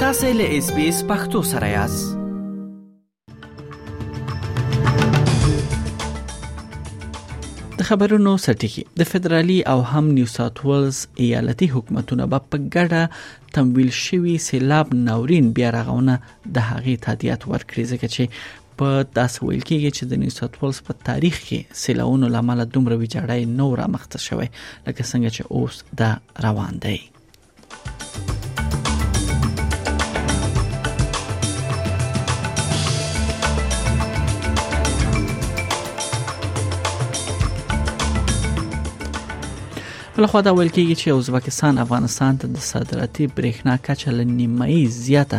تاسې له اس بي اس پختو سره یاست د خبرونو سرټکی د فدرالي او هم نیو ساوث ویلز ایالتي حکومتونه به په ګډه تمویل شوی سیلاب ناورین بیا رغونه د هغې تادیات ورکړي ځکه چې په داسې ویل کېږي چې د نیو ساوت ویلز په تاریخ کې سیلاونو لامل دومره ویجاړی نو را مخته شوی لکه څنګه چې اوس دا روان دی بل خو دا ویل کېږي چې ازبکستان افغانستان ته د صادراتي برېښنا کچه لنیمایي زیاته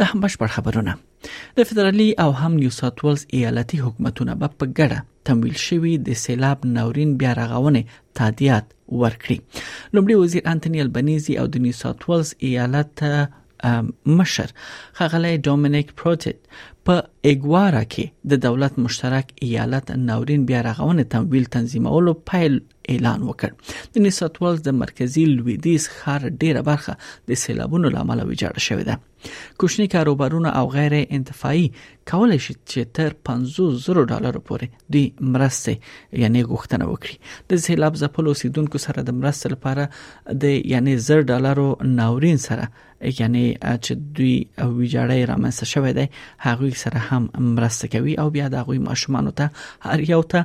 د هم بشپړ خبرونه د فدرالي او هم نیو ساوث ویلز ایالتي حکومتونه به په ګډه تمویل شوی د سیلاب ناورین بیا رغونه تادیات ورکړي لومړي وزیر انټونی البنيزي او د نیو ساوث ویلز ایالت مشر خغلی ډومینیک پروتیت په ایګوارا کې د دولت مشترک ایالت ناورین بیا رغونه تمویل تنظیمولو پیل اعلان وکړ د نیساتوالز د مرکزی لویدیز خار ډیره برخه د سیلابونو لامل ویجاړ شوې ده کوچني کاروبارونه او غیر انتفاعي کولای شي چې تر 50000 ډالرو پورې دوی مرسته یعنی غوښتنه وکړي د سیلاب ځپل اوسیدونکو سره د مرستې لپاره د یعنی 1000 ډالرو ناورین سره یعنی چې دوی ویجاړی رامنځته شوی دی هغه سره هم مرسته کوي او بیا د هغه ماشومان ته هر یو ته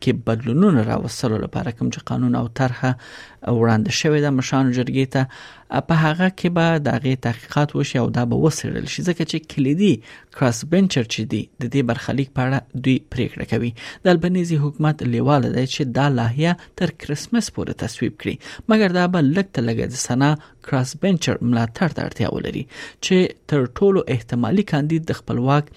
کې بدلونونه راوستلو لپاره کوم چې قانون او طرحه وړاندې شوې ده مشانو جرګې ته په هغه کې به د غي تحقیقات وشي او دا به وسرل شي ځکه چې کلیدي کراس بنچر چې دی د دې برخلیک په اړه دوی پریکړه کوي د البنيزي حکومت لیواله دی چې دا لاهیا تر کریسمس پورې تصویب کړي مګر دا به لږ تلګه د سنا کراس بنچر ملاتړ ته اړتیا ولري چې تر ټولو احتمالي کاندید د خپلواک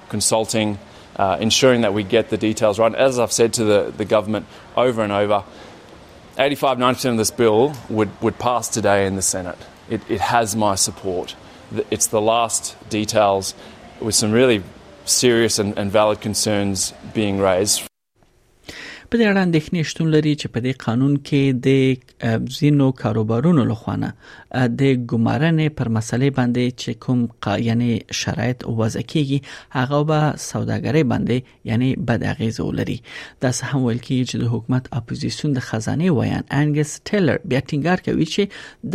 consulting, uh, ensuring that we get the details right. As I've said to the, the government over and over, 85 90% of this bill would, would pass today in the Senate. It, it has my support. It's the last details with some really serious and, and valid concerns being raised په دې اړه اندېښنې شتون لري چې په دې قانون کې د ځینو کاروبارونو لخوا نه د ګمارنې پر مسلې باندې چې کوم یعنی شرایط وضع کیږي هغه به سوداګرۍ باندې یعنی بد اغیز ولري دا څه هم ویل کیږي چې د حکومت اپوزیسیون د خزانه ویان انګس ټیلر بیا ټینګار کوي چې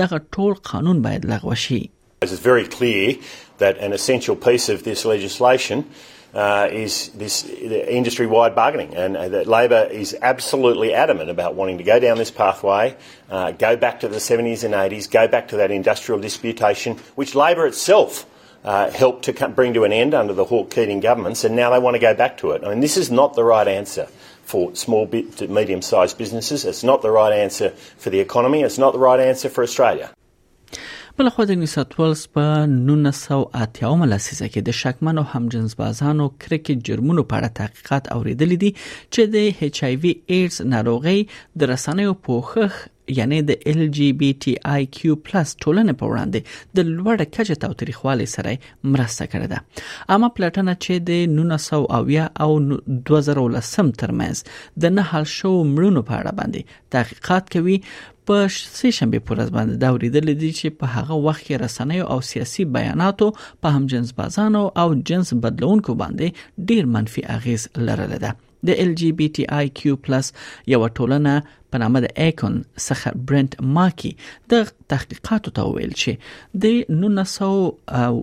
دغه ټول قانون باید لغوه شي It's very clear that an essential piece of this legislation uh, is this industry wide bargaining. And uh, that Labor is absolutely adamant about wanting to go down this pathway, uh, go back to the 70s and 80s, go back to that industrial disputation, which Labor itself. Uh, helped to come, bring to an end under the Hawke Keating governments, and now they want to go back to it. I mean, this is not the right answer for small to medium sized businesses. It's not the right answer for the economy. It's not the right answer for Australia. بلخوا د نیوساوت ویلز په 1980 لسیزه کې د شکمنو همجنس بازانو کرکې جرمونو په اړه تحقیقات اوریدل دي چې د ایچ آی وی ایډز ناروغي د رسنیو پوښښ یعنی د ال جی بی ټی آی کیو پلس ټولنې په وړاندې د لوړ کچه تاوتریخوالي سره مرسته کړې ده اما پلټنه چې د 1900 او 2010 ترمنځ د نه حل شو مړونو په اړه باندې تحقیقات کوي په سه شنبه پر ورځ باندې دا وریدل دي چې په هغه وخت کې رسنۍ او سیاسي بیاناتو په هم جنس بازانو او جنس بدلونکو باندې ډیر منفي اغیز لرل ده د ال جی بی ټی آی کیو پلس یو ټولنه په نامه د ایکون څخه برنت ماکی د تحقیقاتو ته ویل چې د 1900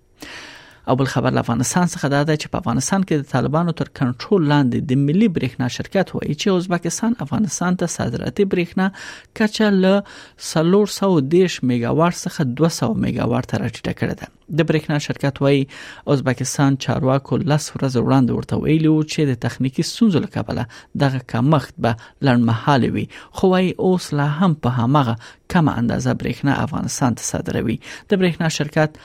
او بل خبر له افغانستان څخه دا ده چې په افغانستان کې د طالبانو تر کنټرول لاندې د ملي برېښنا شرکت وایي چې ازبکستان افغانستان ته صادراتي برېښنا کچه له 310 میگاوات څخه 200 میگاوات ته راټیټه کړې ده د برېښنا شرکت وایي ازبکستان چارواکو لس ورځې وړاندې ورته ویلي و چې د تخنیکی ستونزو له کبله دغه کمښت به لړمحاله وي خو وايي اوس لا هم په همغه کمه اندازه برېښنا افغانستان ته صادروي د برېښنا شرکت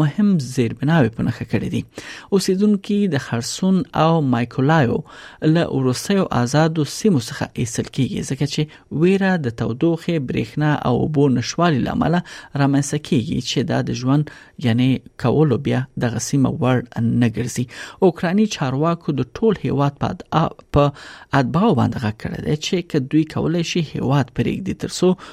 مهم زیربناوې په نخښه کړې دي اوسیدونکو د خرسون او مایکولایو له وروستیو آزادو سیمو څخه ایستل کیږي ځکه چې ویره د تودوخې برېښنا او اوبو نشوالي لامل رامنځته کیږي چې دا د ژوند یعنی کولو بیا د غسیمه وړ نه ګرځي اوکراني چارواکو د ټول هیواد په په اتباو باندې غږ کړی دی چې کدوې کولای شي هیواد پرېږدي ترڅو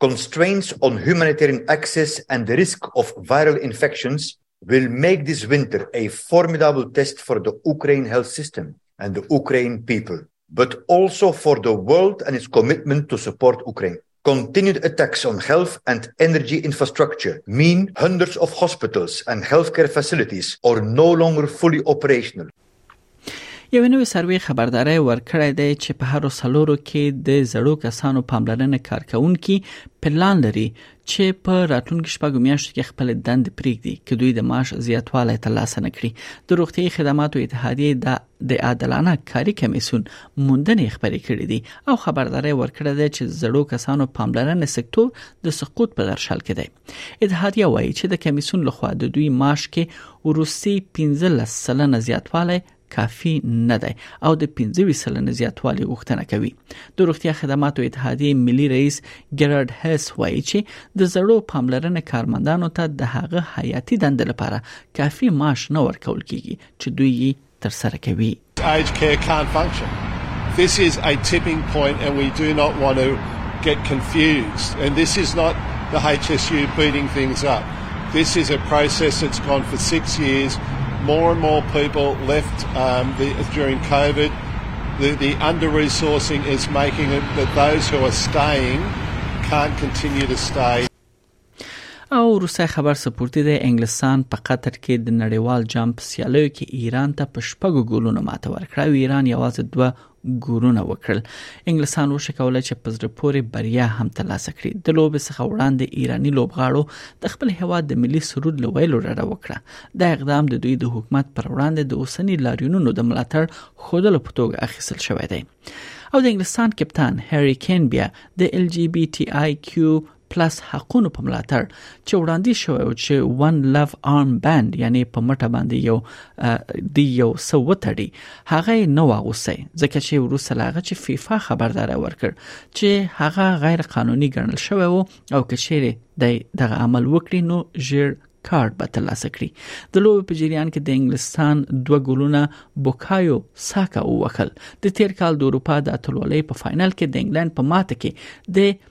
constraints on humanitarian access and the risk of viral infections will make this winter a formidable test for the Ukraine health system and the Ukraine people, but also for the world and its commitment to support Ukraine. Continued attacks on health and energy infrastructure mean hundreds of hospitals and healthcare facilities are no longer fully operational. یو نوې سروې خبرداري ورکړې ده چې په هر سلورو کې د زړو کسانو پاملرنه کارکونکي پلان لري چې په راتلونکي شپږو میاشتو کې خپل دند پریږدي چې دوی د معاش زیاتوالی ترلاسه نکړي د روغتي خدماتو اتحادیه د د عادلانه کاری کمیسون موندنې خبرې کړې دي او خبرداري ورکړې ده چې زړو کسانو پاملرنه سکتور د سقوط په درشل کې دی اتحادیه وایي چې د کمیسون لخوا د دوی معاش کې وروستي 15 سلنه زیاتوالی کافي نه دی او د 15 سلنه زیاتوالی غوښتنه کوي د روغتیا خدماتو اتحادیه ملي رئیس ګرارد هیس وایي چې د زړو پاملرنې کارمندانو ته د هغه حیاتي دند لپاره کافي معاش نه ورکول کیږي چې دوی تر سره کوي aged care can't function this is a tipping point and we do not want to get confused and this is not the HSU beating things up this is a process that's gone for 6 years more and more people left um, the, during COVID. The, the under resourcing is making it that those who are staying can't continue to stay. او روسي خبر سپورتي د انګلستان په قطر کې د نړیوال جام په سیالیو کې ایران ته په شپږو ګولونو ماته ورکړه او ایران یوازې دوه ګورونه وکړل انګلستان وشو کولای چې په زړه پورې بریا هم ترلاسه کړي د لوبې څخه وړاندې ایرانی لوبغاړو د خپل هواد د ملي سرود لویلو ډډه وکړه دا اقدام د دوی د حکومت پر وړاندې د اوسنی لاریونونو د ملاتړ خودلو په توګه اخیستل شوې ده او د انګلستان کپتان هری کین بیا د ال جی بی ټی آی کیو پلس حقونو په ملاتړ چې وړاندې شوی و چې ون لو آرم بند یعنی په مټه باندې یو دی یو سو وتړي هغه نه واغوسي ځکه چې وروسته لاغه چې فیفا خبردار ورکړ چې هغه غیر قانوني ګڼل شوی او کشيره د دغه عمل وکړي نو ژیر کارت به ترلاسه کړي د لوبې په جریان کې د انګلستان دوه ګولونه بوکایو ساکا ووکل د تیر کال د اروپا د اتلولۍ په فائنل کې د انګلند په ماته کې د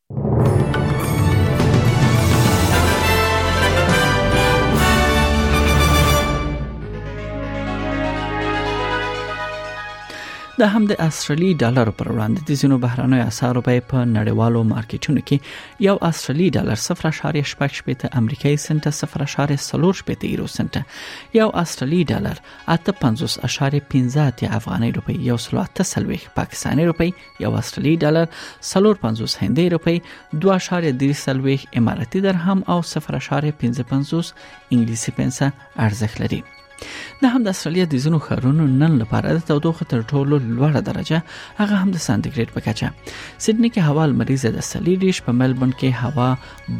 د هم د استرالی ډالر پر وړاندې د زینو بهرانه اسعارو بیه په نړیوالو مارکیټونو کې یو استرالی ډالر 0.8 امریکایي سنت 0.3 یورو سنت یو استرالی ډالر 8.50 افغاني روپی یو سلو 8 پاکستاني روپی یو استرالی ډالر 350 هندۍ روپی 2.3 اماراتي درهم او 0.55 انګلیسي پنسه ارزښت لري نه هم د استرالیا د ځینو ښارونو نن لپاره د تودوخې تر ټولو لوړه درجه هغه هم د سانتیګریډ په کچه سیدنی کې هوا لمریزه ده سلی دیش په ملبورن کې هوا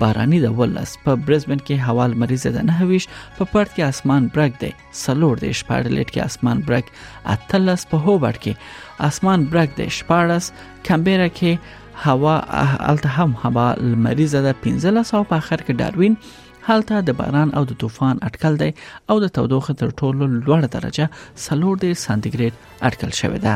باراني ده ولس په برزبن کې هوا لمریزه ده نه ویش په پرت کې اسمان برګ دی سلور د شپارلیټ کې اسمان برک اتلس په هوبرټ کې اسمان برک د شپارس کمبيره کې هوا الته هم هوا لمریزه ده 15 او په اخر کې داروین هلته د باران او د طوفان اټکل دی او د تودوخه تر ټولو لوړه درجه سلور د سانتیګریډ اټکل شوې ده